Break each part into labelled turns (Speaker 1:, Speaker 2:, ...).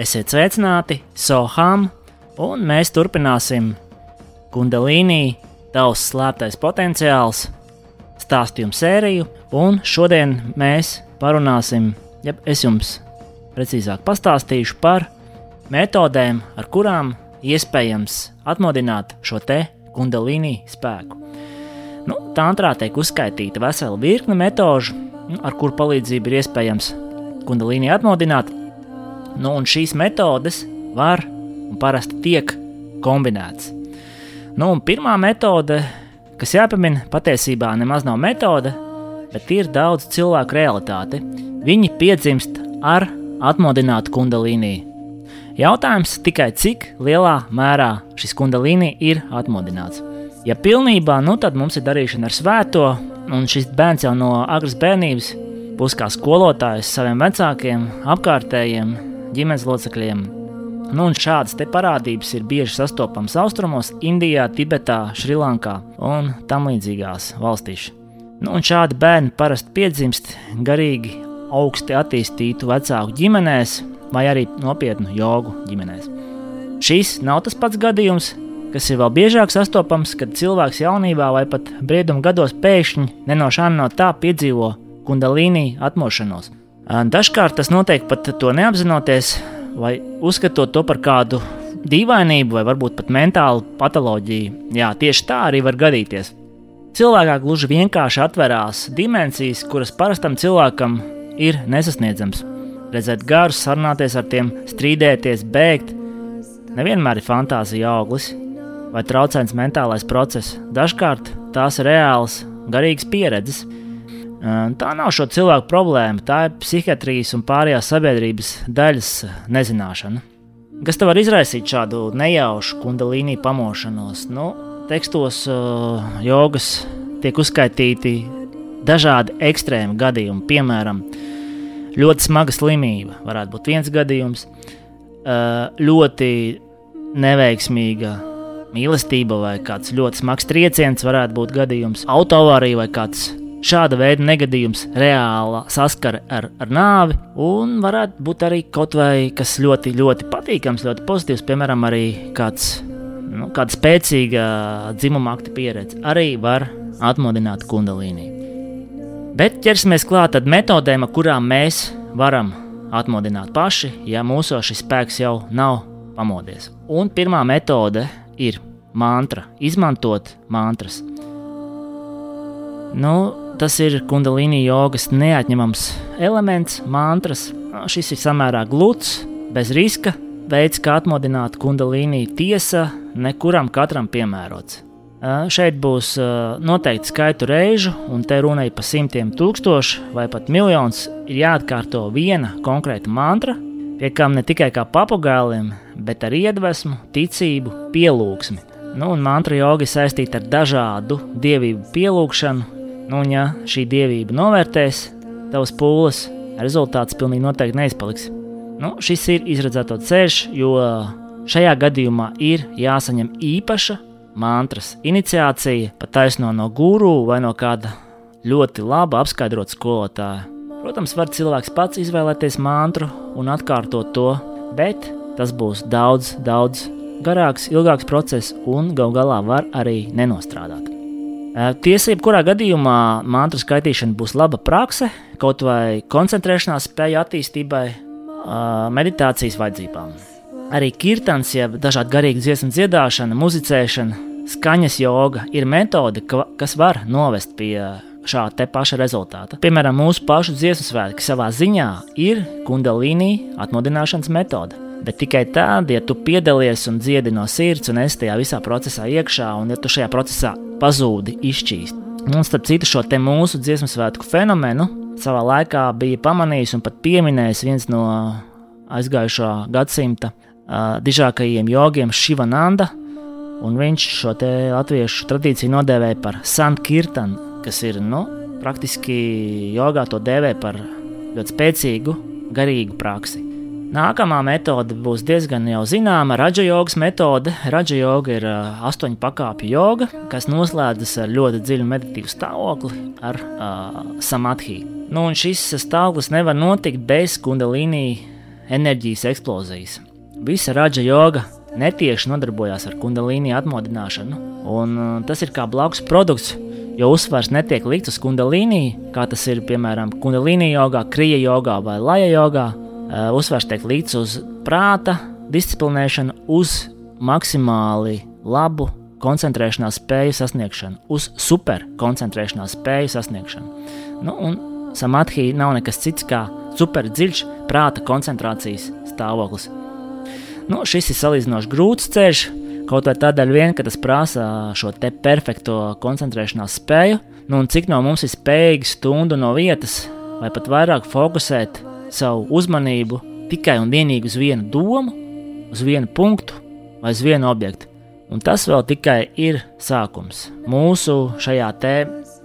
Speaker 1: Esiet sveicināti, Soham, un mēs turpināsim Kundalīnī, tavs slēptais potenciāls, stāstījumu sēriju, un šodien mēs parunāsim, ja es jums precīzāk pastāstīšu par metodēm, ar kurām iespējams atmodināt šo te Kundalīnī spēku. Nu, Tantrā tiek uzskaitīta vesela virkne metožu, nu, ar kuru palīdzību ir iespējams Kundalīnī atmodināt, nu, un šīs metodes var un parasti tiek kombinētas. Nu, pirmā metode, kas jāpamina, patiesībā nemaz nav metode, bet ir daudz cilvēku realitāte. Viņi piedzimst ar atmodinātu kundalīnī. Jautājums tikai cik lielā mērā šis kundalīni ir atmodināts. Ja pilnībā, nu tad mums ir darīšana ar svēto, un šis bērns jau no agras bērnības būs kā skolotājs saviem vecākiem, apkārtējiem, ģimenes locekļiem. Nu, un šādas parādības ir bieži sastopamas austrumos, Indijā, Tibetā, Šrilankā un tam līdzīgās valstīs. Nu, šādi bērni parasti piedzimst garīgi augsti attīstītu vecāku ģimenēs vai arī nopietnu jogu ģimenēs. Šis nav tas pats gadījums, kas ir vēl biežāk sastopams, kad cilvēks jaunībā vai pat brieduma gados pēkšņi nenošāni no tā piedzīvo kundalīnī atmošanos. Dažkārt tas notiek pat to neapzinoties, vai uzskatot to par kādu dīvainību, vai varbūt pat mentālu patoloģiju. Jā, tieši tā arī var gadīties. Cilvēkā gluži vienkārši atverās dimensijas, kuras parastam cilvēkam ir nesasniedzams. Redzēt garus, sarunāties ar tiem, strīdēties, bēgt. Nevienmēr ir fantāzija auglis vai traucēns mentālais process. Dažkārt tās ir reālas, garīgas pieredzes. Tā nav šo cilvēku problēma, tā ir psihiatrijas un pārējās sabiedrības daļas nezināšana. Kas te var izraisīt šādu nejaušu kundalīnī pamošanos? Nu, tekstos jogas tiek uzskaitīti dažādi ekstrēmi gadījumi, piemēram, ļoti smaga slimība, varētu būt viens gadījums, ļoti neveiksmīga mīlestība vai kāds ļoti smags trieciens, varētu būt gadījums, autoavārija vai kāds šāda veida negadījums, reāla saskara ar, ar nāvi, un varētu būt arī kaut vai kas ļoti, ļoti patīkams, ļoti pozitīvs, piemēram, arī kāds, nu, kāda spēcīga dzimuma akta pieredze, arī var atmodināt kundalīniju. Bet ķersimies klāt metodēm, kurām mēs varam atmodināt paši, ja mūsu šis spēks jau nav pamodies. Un pirmā metode ir mantra, izmantot mantras. Nu, tas ir kundalīni jogas neatņemams elements, mantras. Šis ir samērā gluds, bez riska, veids, kā atmodināt kundalīni tiesa, nekuram katram piemērots. Šeit būs noteikti skaitu reižu, un te runa ir par simtiem tūkstošu vai pat miljonus. Ir jāatkārto viena konkrēta mantra, pie kam ne tikai kā papugāliem, bet ar iedvesmu, ticību, pielūgsmi. Nu, un mantra joga ir saistīta ar dažādu dievību pielūgšanu. Nu, un ja šī dievība novērtēs tavas pūles, rezultāts pilnīgi noteikti neizpaliks. Nu, šis ir izredzēto ceļš, jo šajā gadījumā ir jāsaņem īpaša mantras iniciācija, pat taisno no guru vai no kāda ļoti laba apskaidrota skolotāja. Protams, var cilvēks pats izvēlēties mantru un atkārtot to, bet tas būs daudz, daudz garāks, ilgāks process un gal galā var arī nenostrādāt. Tiesību, kurā gadījumā mantru skaitīšana būs laba prakse, kaut vai koncentrēšanās spēja attīstībai, meditācijas vajadzībām. Arī kirtans, jeb dažādi garīgi dziesmu dziedāšana, muzicēšana, skaņas joga ir metode, kas var novest pie šāda paša rezultāta. Piemēram, mūsu pašu dziesmu svētki savā ziņā ir kundalīnī atmodināšanas metode. Bet tikai tad, ja tu piedalies un dziedi no sirds un esi tajā visā procesā iekšā, un ja tu šajā procesā pazūdi izšķīst. Un starp citu, šo mūsu dziesmu svētku fenomenu savā laikā bija pamanījis un pat pieminējis viens no aizgājušā gadsimta dižākajiem jogiem Šivananda, un viņš šo latviešu tradīciju nodēvēja par Sankirtanu, kas ir nu, praktiski jogā to dēvē par ļoti spēcīgu garīgu praksi. Nākamā metode būs diezgan jau zināma. Raģa jogas metode. Raģa joga ir uh, astoņu pakāpju joga, kas noslēdzas ar ļoti dziļu meditīvu stāvokli, ar uh, samadhi. Nu, šis stāvoklis nevar notikt bez kundalīnijas enerģijas eksplozijas. Visa raģa joga netieši nodarbojās ar kundalīnu atmodināšanu, un uh, tas ir kā blakus produkts, jo uzsvars netiek likts uz kundalīnu, kā tas ir piemēram kundalīnu jogā, krija jogā vai laja jogā. Uh, uzsvars tiek likts uz prāta disciplinēšanu, uz maksimāli labu koncentrēšanās spēju sasniegšanu, uz super koncentrēšanās spēju sasniegšanu. Nu, un samadhi nav nekas cits kā super dziļš prāta koncentrācijas stāvoklis. Nu, šis ir salīdzinoši grūts ceļš, kaut vai tādēļ, vien, ka tas prasa šo te perfekto koncentrēšanās spēju. Nu, cik no mums ir spējīgi stundu no vietas, vai pat vairāk fokusēt savu uzmanību tikai un vienīgi uz vienu domu, uz vienu punktu vai uz vienu objektu. Un tas vēl tikai ir sākums. Mūsu šajā te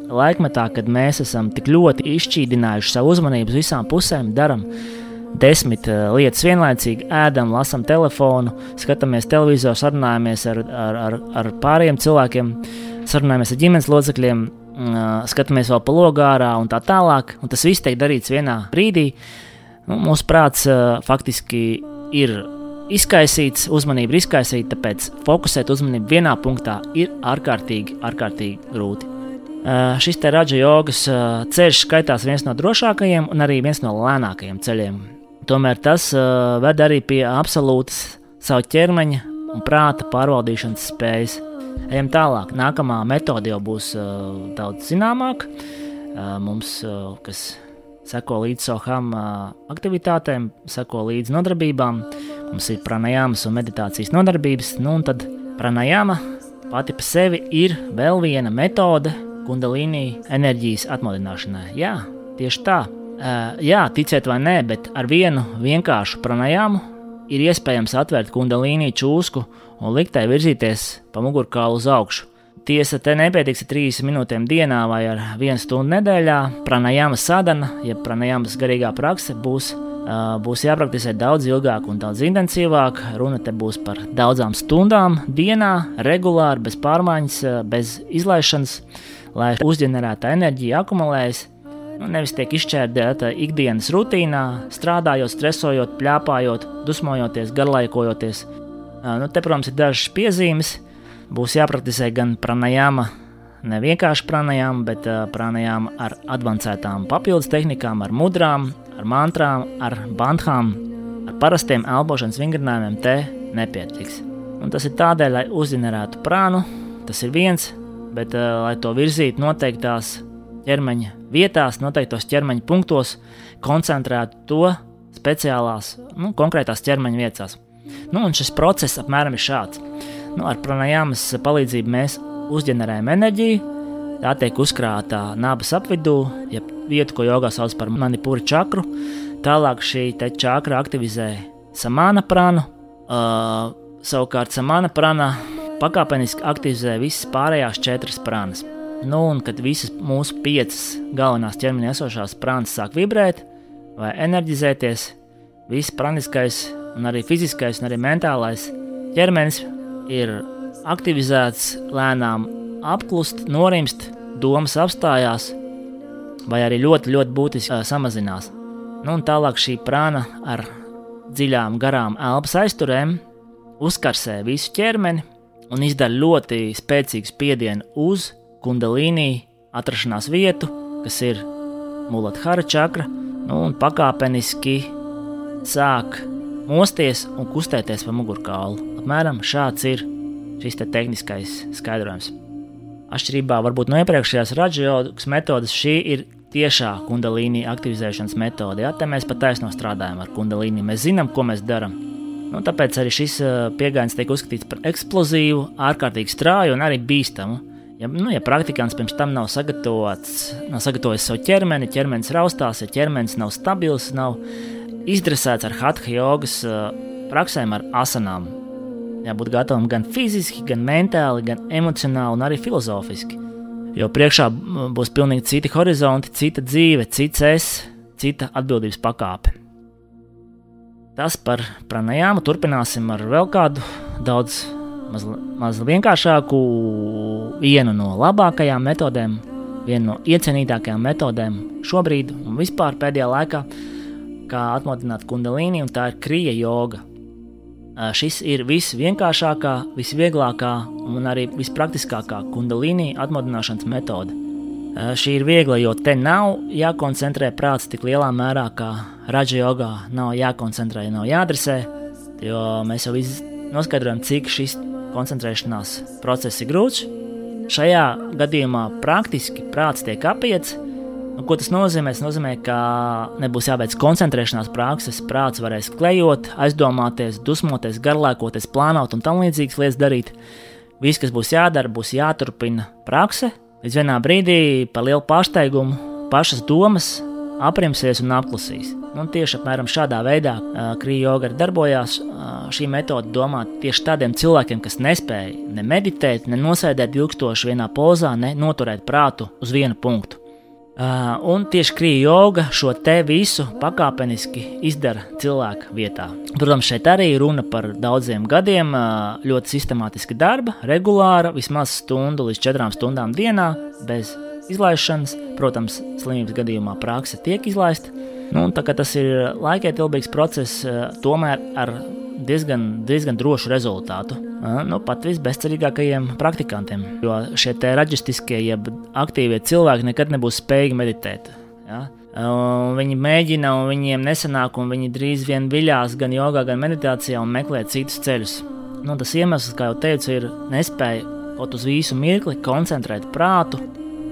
Speaker 1: laikmetā, kad mēs esam tik ļoti izšķīdinājuši savu uzmanību uz visām pusēm, darām desmit uh, lietas vienlaicīgi, ēdam, lasām telefonu, skatāmies televizoru, sarunājamies ar, ar, ar, ar pārējiem cilvēkiem, sarunājamies ar ģimenes locekļiem, uh, skatāmies vēl pa logārā un tā tālāk. Un tas viss tiek darīts vienā brīdī. Nu, mūsu prāts uh, faktiski ir izkaisīts, uzmanība ir izkaisīta, tāpēc fokusēt uzmanību vienā punktā ir ārkārtīgi, ārkārtīgi grūti. Uh, šis te raža jogas uh, ceļš skaitās viens no drošākajiem un arī viens no lēnākajiem ceļiem. Tomēr tas uh, ved arī pie absolūtas savu ķermeņa un prāta pārvaldīšanas spējas. Ejam tālāk. Nākamā metode jau būs uh, daudz zināmāka. Uh, mums, uh, kas seko līdzi soham aktivitātēm, seko līdzi nodarbībām, mums ir pranajāmas un meditācijas nodarbības. Nu, un tad pranajāma pati par sevi ir vēl viena metode, kundalīni enerģijas atmodināšanai. Jā, tieši tā. Uh, jā, ticiet vai nē, bet ar vienu vienkāršu pranajāmu ir iespējams atvērt kundalīni čūsku un likt tai virzīties pa mugurkaulu uz augšu. Tiesa, te nepietiks ar 30 minūtēm dienā vai ar 1 stundu nedēļā. Pranajāmas sadana, jeb ja pranajāmas garīgā prakse būs, uh, būs jāpraktizē daudz ilgāk un daudz intensīvāk. Runa te būs par daudzām stundām dienā, regulāri, bez pārmaiņas, bez izlaišanas. Uh, lai uzģenerēta enerģija akumulējas, nu, nevis tiek izšķērdēta ikdienas rutīnā, strādājot, stresojot, plēpājot, dusmojoties, garlaikojoties. Nu, te, protams, ir dažas piezīmes. Būs jāpraktizē gan pranajāma, ne vienkārši pranajāma, bet uh, pranajāma ar avansētām papildus tehnikām, ar mudrām, ar mantrām, ar bandhām, ar parastiem elpošanas vingrinājumiem. Te nepietiks. Un tas ir tādēļ, lai uzģenerētu prānu. Tas ir viens, bet, uh, lai to virzītu noteiktās ķermeņa vietās, noteiktos ķermeņa punktos, koncentrētu to speciālās, nu, konkrētās ķermeņa vietās. Nu, un šis process apmēram ir šāds. Nu, ar pranajāmas palīdzību mēs uzģenerējam enerģiju, tā tiek uzkrāta nabas apvidū, jeb vietu, ko jogā sauc par manipūru čakru. Tālāk šī čakra aktivizē samāna pranu. Uh, savukārt samāna prana pakāpeniski aktivizē visas pārējās četras prānas. Nu, un kad visas mūsu piecas galvenās ķermenī esošās prānas sāk vibrēt vai enerģizēties, viss praniskais, un arī fiziskais, un arī mentālais ķermenis ir aktivizēts, lēnām apklust, norimst, domas apstājās, vai arī ļoti, ļoti būtiski samazinās. Nu, tālāk šī prāna ar dziļām, garām elpas aizturēm uzkarsē visu ķermeni, un izdara ļoti spēcīgu spiedienu uz kundalīnī atrašanās vietu, kas ir Muladhara čakra, nu, un pakāpeniski sāk mosties un kustēties pa mugurkaulu. Apmēram šāds ir šis te tehniskais skaidrojums. Atšķirībā varbūt no iepriekšējās radiojogas metodes, šī ir tiešā kundalīnija aktivizēšanas metode. Ja? Te mēs patiesībā strādājam ar kundalīniju. Mēs zinām, ko mēs darām. Nu, tāpēc arī šis pieejams tiek uzskatīts par eksplozīvu, ārkārtīgi strauju un arī bīstamu. Ja, nu, ja praktikants pirms tam nav nav sagatavojis savu ķermeni, ķermenis raustās, ja ķermenis nav stabils, nav izdresēts ar hatha jogas praksēm, ar asanām. Jābūt gatavam gan fiziski, gan mentāli, gan emocionāli, un arī filozofiski. Jo priekšā būs pilnīgi citi horizonti, cita dzīve, cits es, cita atbildības pakāpe. Tas par pranajāmu turpināsim ar vēl kādu daudz maz vienkāršāku, vienu no labākajām metodēm, vienu no iecienītākajām metodēm šobrīd un vispār pēdējā laikā. kā atmodināt kundalīni, un tā ir krija joga. Šis ir visvienkāršākā, visvieglākā un arī vispraktiskākā kundalīni atmodināšanas metode. Šī ir viegla, jo te nav jākoncentrē prāts tik lielā mērā, kā raģa jogā. Nav jākoncentrē, nav jādresē, jo mēs jau noskaidrojam, cik šis koncentrēšanās process ir grūts. Šajā gadījumā praktiski prāts tiek apiets, Nu, ko tas nozīmē? Tas nozīmē, ka nebūs jāveic koncentrēšanās prakses, prāts varēs klejot, aizdomāties, dusmoties, garlaikoties, plānot un tam līdzīgas lietas darīt. Viss, kas būs jādara, būs jāturpina prakse. Līdz vienā brīdī, par lielu pārsteigumu, pašas domas aprimsies un apklusīs. Nu, tieši apmēram šādā veidā krīja joga darbojās. Šī metode domāta tieši tādiem cilvēkiem, kas nespēja ne meditēt, ne nosēdēt ilgstoši vienā pozā, ne noturēt prātu uz vienu punktu. Uh, un tieši krīja joga šo te visu pakāpeniski izdara cilvēka vietā. Protams, šeit arī runa par daudziem gadiem, uh, ļoti sistemātiska darba, regulāra, vismaz stundu līdz četrām stundām dienā, bez izlaišanas. Protams, slimības gadījumā praksa tiek izlaista. Nu, tas ir laikietilpīgs process, uh, tomēr ar diezgan, diezgan drošu rezultātu. Nu, pat visbezcerīgākajiem praktikantiem. Jo šie raģistiskie, jeb aktīvie cilvēki nekad nebūs spējīgi meditēt. Ja? Un viņi mēģina, un viņiem nesanāk, un viņi drīz vien viļās gan jogā, gan meditācijā un meklē citus ceļus. Nu, tas iemesls, kā jau teicu, ir nespēja kaut uz visu mirkli koncentrēt prātu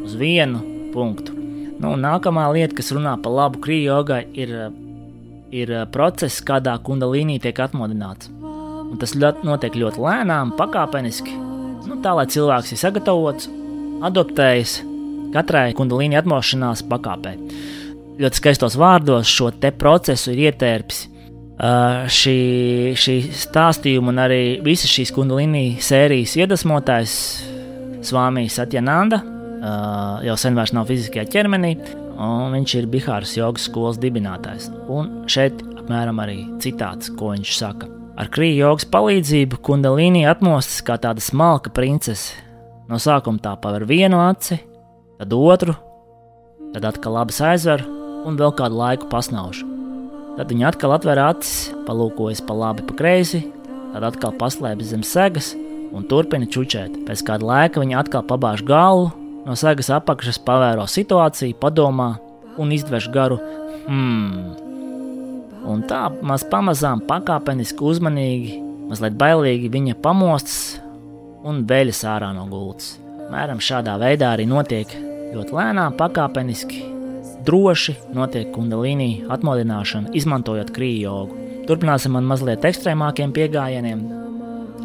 Speaker 1: uz vienu punktu. Nu, nākamā lieta, kas runā par labu krījogai, ir ir eh, process, kādā kundalīnī tiek atmodināts. Un tas ļoti, notiek ļoti lēnām, pakāpeniski, nu, tā lai cilvēks ir sagatavots, adaptējis katrai kundalīni atmošanās pakāpē. Ļoti skaistos vārdos šo procesu ir ietērpis uh, šī, šī stāstījuma un arī visas šīs kundalīni sērijas iedvesmotājs Svāmijs Atjananda. Uh, jau sen vairs nav fiziskajā ķermenī, un viņš ir Bihāras jogas skolas dibinātājs. Un šeit apmēram arī citāts, ko viņš saka. Ar krīju jogas palīdzību kundalīni atmostas kā tāda smalka princese. No sākuma tā paver vienu aci, tad otru, tad atkal abas aizver un vēl kādu laiku pasnauž. Tad viņa atkal atver acis, palūkojas pa labi, pa kreisi, tad atkal paslēpjas zem segas un turpina čučēt. Pēc kāda laika viņa atkal pabāž galvu No sagas apakšas pavēro situāciju, padomā un izdvež garu hmm. Un tā maz pamazām, pakāpeniski, uzmanīgi, mazliet bailīgi viņa pamostas un veļas ārā no gultas. Mēram šādā veidā arī notiek ļoti lēnām, pakāpeniski, droši notiek kundalīnī atmodināšana, izmantojot krīju jogu. Turpināsim ar mazliet ekstrēmākiem pieejamiem.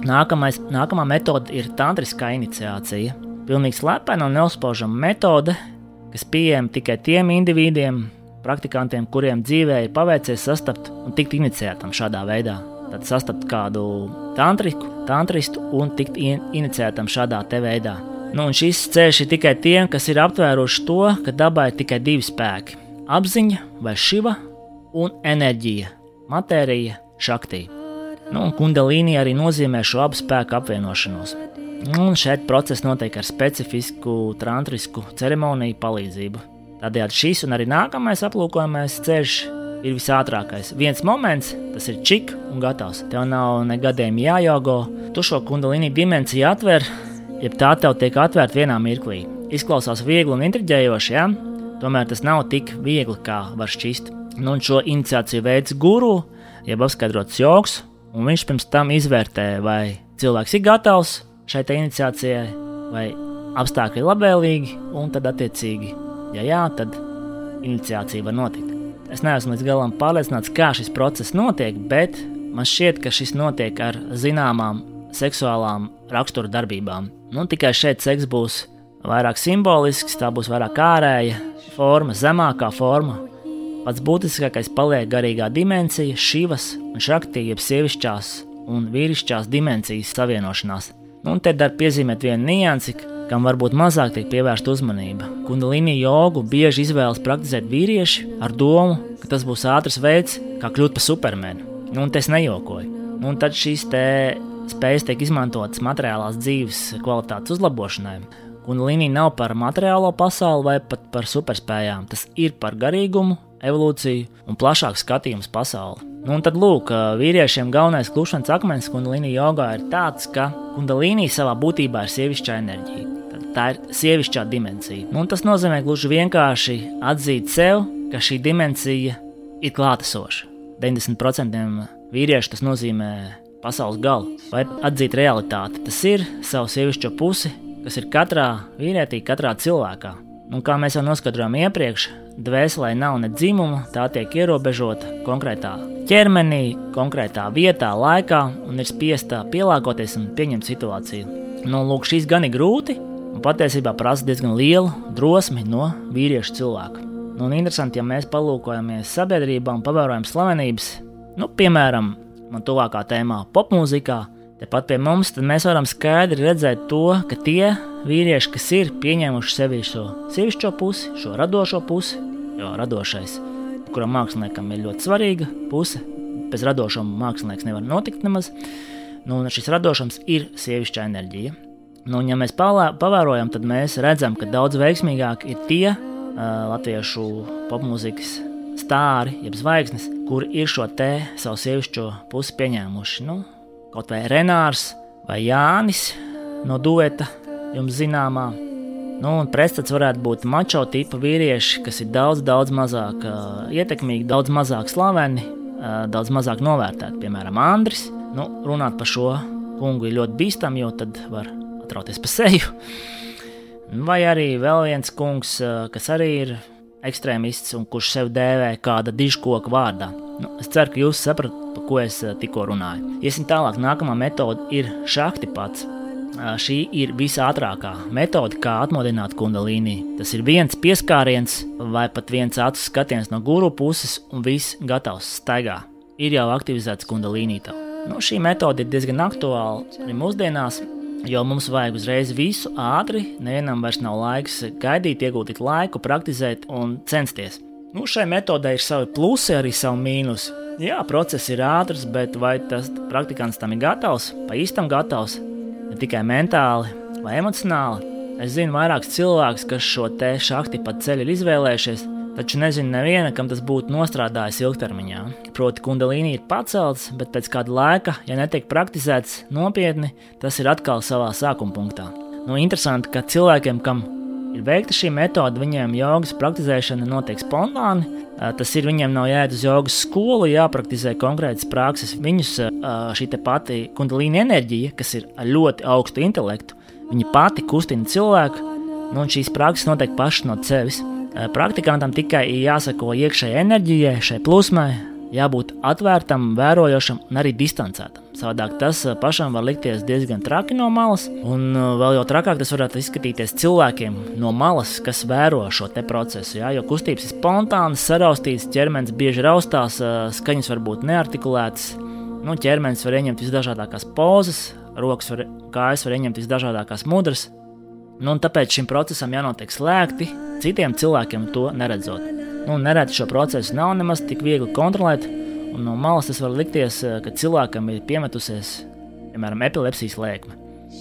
Speaker 1: Nākamais, nākamā metode ir tantriskā iniciācija pilnīgi slepena un neuzspaužama metode, kas pieejama tikai tiem individiem, praktikantiem, kuriem dzīvē ir paveicies sastapt un tikt iniciētam šādā veidā. Tad sastapt kādu tantriku, tantristu un tikt in iniciētam šādā veidā. Nu, šis ceļš ir tikai tiem, kas ir aptvēruši to, ka dabā ir tikai divi spēki - apziņa vai šiva un enerģija, matērija, šaktī. Nu, un kundalīni arī nozīmē šo abu spēku apvienošanos. Un šeit process notiek ar specifisku tantrisku ceremoniju palīdzību. Tādējādi šis un arī nākamais aplūkojamais ceļš ir visātrākais. Viens moments, tas ir čik un gatavs. Tev nav ne gadiem jājogo, tu šo kundalīnu dimensiju atver, jeb tā tev tiek atvērta vienā mirklī. Izklausās viegli un intriģējoši, ja? tomēr tas nav tik viegli, kā var šķist. Nu, un šo iniciāciju veids guru, jeb apskaidrots joks, un viņš pirms tam izvērtē, vai cilvēks ir gatavs šai iniciācijai, vai apstākļi ir labvēlīgi, un tad, attiecīgi, ja jā, tad iniciācija var notikt. Es neesmu līdz galam pārliecināts, kā šis process notiek, bet man šķiet, ka šis notiek ar zināmām seksuālām rakstura darbībām. Nu, tikai šeit seks būs vairāk simbolisks, tā būs vairāk ārēja forma, zemākā forma. Pats būtiskākais paliek garīgā dimensija, šīvas un šaktīvas sievišķās un vīrišķās dimensijas savienošanās. Un te dar piezīmēt vienu niansi, kam varbūt mazāk tiek pievērsta uzmanība. Kundalini jogu bieži izvēlas praktizēt vīrieši ar domu, ka tas būs ātrs veids, kā kļūt par supermenu. Nu, un tas nejokoju. Nu, un tad šīs spējas tiek izmantotas materiālās dzīves kvalitātes uzlabošanai. Kundalini nav par materiālo pasauli vai pat par superspējām. Tas ir par garīgumu, evolūciju un plašāku skatījumu pasauli. Nu, un tad, lūk, vīriešiem galvenais klušanas akmens kundalīnija jogā ir tāds, ka kundalīnija savā būtībā ir sievišķa enerģija. Tad tā ir sievišķā dimensija. Nu, tas nozīmē gluži vienkārši atzīt sev, ka šī dimensija ir klātesoša. 90% vīriešu tas nozīmē pasaules galu, vai atzīt realitāti. Tas ir savu sievišķo pusi, kas ir katrā vīrietī, katrā cilvēkā. Un kā mēs jau noskaidrojām iepriekš, dvēselē nav ne dzimuma, tā tiek ierobežota konkrētā ķermenī, konkrētā vietā, laikā un ir spiesta pielāgoties un pieņemt situāciju. Nu, lūk, šis gan ir grūti un patiesībā prasa diezgan lielu drosmi no vīriešu cilvēka. Nu, un interesanti, ja mēs palūkojamies sabiedrībā un pavērojam slavenības, nu, piemēram, man tuvākā tēmā popmūzikā, tepat pie mums, tad mēs varam skaidri redzēt to, ka tie vīrieši, kas ir pieņēmuši sevi šo sievišķo pusi, šo radošo pusi, jo radošais, kuram māksliniekam ir ļoti svarīga puse, bez radošuma mākslinieks nevar notikt nemaz. Nu, šis radošums ir sievišķa enerģija. Nu, ja mēs palā, pavērojam, tad mēs redzam, ka daudz veiksmīgāk ir tie uh, latviešu popmūzikas stāri, jeb zvaigznes, kur ir šo te savu sievišķo pusi pieņēmuši. Nu, kaut vai Renārs vai Jānis no dueta jums zināmā. Nu, un pretstats varētu būt mačo tipa vīrieši, kas ir daudz, daudz mazāk uh, ietekmīgi, daudz mazāk slaveni, uh, daudz mazāk novērtēti. Piemēram, Andris. Nu, runāt par šo kungu ir ļoti bīstami, jo tad var atrauties pa seju. Vai arī vēl viens kungs, uh, kas arī ir ekstrēmists un kurš sev dēvē kāda dižkoka vārdā. Nu, es ceru, ka jūs saprotat, par ko es tikko runāju. Iesim tālāk, nākamā metode ir šakti pats šī ir visātrākā metode, kā atmodināt kundalīni. Tas ir viens pieskāriens vai pat viens acu skatiens no guru puses, un viss gatavs staigā. Ir jau aktivizēts kundalīnī. Nu, šī metode ir diezgan aktuāla arī mūsdienās, jo mums vajag uzreiz visu ātri. Nevienam vairs nav laiks gaidīt, iegūt laiku, praktizēt un censties. Nu, šai metodei ir savi plusi, arī savi mīnusi. Jā, process ir ātrs, bet vai tas praktikants tam ir gatavs, pa īstam gatavs, ne tikai mentāli vai emocionāli. Es zinu vairākus cilvēkus, kas šo te šakti pat ceļu ir izvēlējušies, taču nezinu neviena, kam tas būtu nostrādājis ilgtermiņā. Proti, kundalīni ir pacelts, bet pēc kāda laika, ja netiek praktizēts nopietni, tas ir atkal savā sākuma punktā. Nu, interesanti, ka cilvēkiem, kam ir veikta šī metode, viņiem jogas praktizēšana notiek spontāni, Tas ir viņiem nav jāiet uz jogas skolu, jāpraktizē konkrētas prakses. Viņus šī pati kundalīna enerģija, kas ir ar ļoti augstu intelektu, viņa pati kustina cilvēku, nu, un šīs prakses notiek pašas no sevis. Praktikantam tikai ir jāsako iekšējai enerģijai, šai plūsmai, jābūt atvērtam, vērojošam un arī distancētam. Savādāk tas pašam var likties diezgan traki no malas, un vēl jau trakāk tas varētu izskatīties cilvēkiem no malas, kas vēro šo procesu. Jā, jo kustības ir spontānas, saraustītas, ķermenis bieži raustās, skaņas var būt neartikulētas. Nu, ķermenis var ieņemt visdažādākās pozas, rokas var, kājas var ieņemt visdažādākās mudras. Nu, tāpēc šim procesam jānotiek slēgti, citiem cilvēkiem to neredzot. Nu, nereti šo procesu nav nemaz tik viegli kontrolēt, Un no malas tas var likties, eh, ka cilvēkam ir piemetusies, piemēram, epilepsijas lēkme.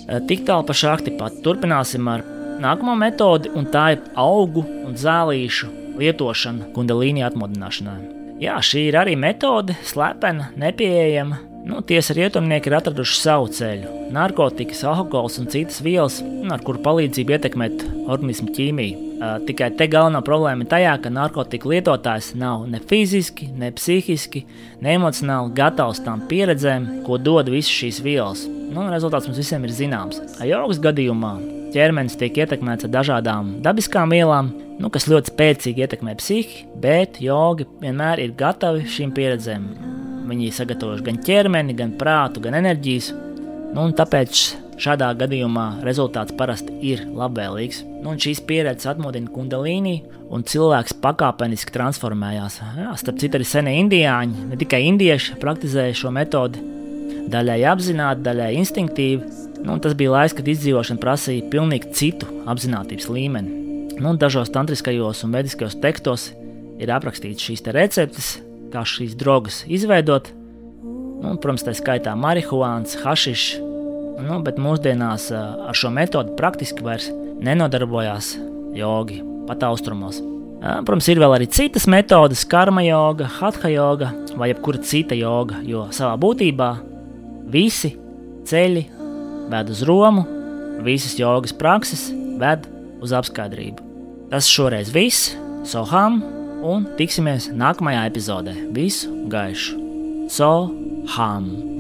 Speaker 1: Eh, tik tālu par šādi pat turpināsim ar nākamo metodi, un tā ir augu un zālīšu lietošana kundalīni atmodināšanai. Jā, šī ir arī metode, slepena, nepieejama. Nu, tiesa rietumnieki ir atraduši savu ceļu. Narkotikas, alkohols un citas vielas, ar kuru palīdzību ietekmēt organismu ķīmiju. Uh, tikai te galvenā problēma ir tajā, ka narkotiku lietotājs nav ne fiziski, ne psihiski, ne emocionāli gatavs tām pieredzēm, ko dod visas šīs vielas. Nu, rezultāts mums visiem ir zināms. Ajogas gadījumā ķermenis tiek ietekmēts ar dažādām dabiskām vielām, nu, kas ļoti spēcīgi ietekmē psihi, bet jogi vienmēr ir gatavi šīm pieredzēm. Viņi ir sagatavojuši gan ķermeni, gan prātu, gan enerģijas. Nu, tāpēc Šādā gadījumā rezultāts parasti ir labvēlīgs. Nu, šīs pieredzes atmodina kundalīni, un cilvēks pakāpeniski transformējās. Jā, starp citu, arī senie indiāņi, ne tikai indieši, praktizēja šo metodi. Daļai apzināti, daļai instinktīvi. Nu, tas bija laiks, kad izdzīvošana prasīja pilnīgi citu apziņotības līmeni. Nu, dažos tantriskajos un mediskajos tekstos ir aprakstīts šīs receptes, kā šīs drogas izveidot. Nu, protams, tā skaitā marihuāns, hašišs, Nu, bet mūsdienās ar šo metodi praktiski vairs nenodarbojās jogi pat austrumos. Protams, ir vēl arī citas metodes, karma joga, hatha joga vai jebkura cita joga, jo savā būtībā visi ceļi ved uz Romu, visas jogas prakses ved uz apskaidrību. Tas šoreiz viss, Soham, un tiksimies nākamajā epizodē. Visu gaišu! Soham!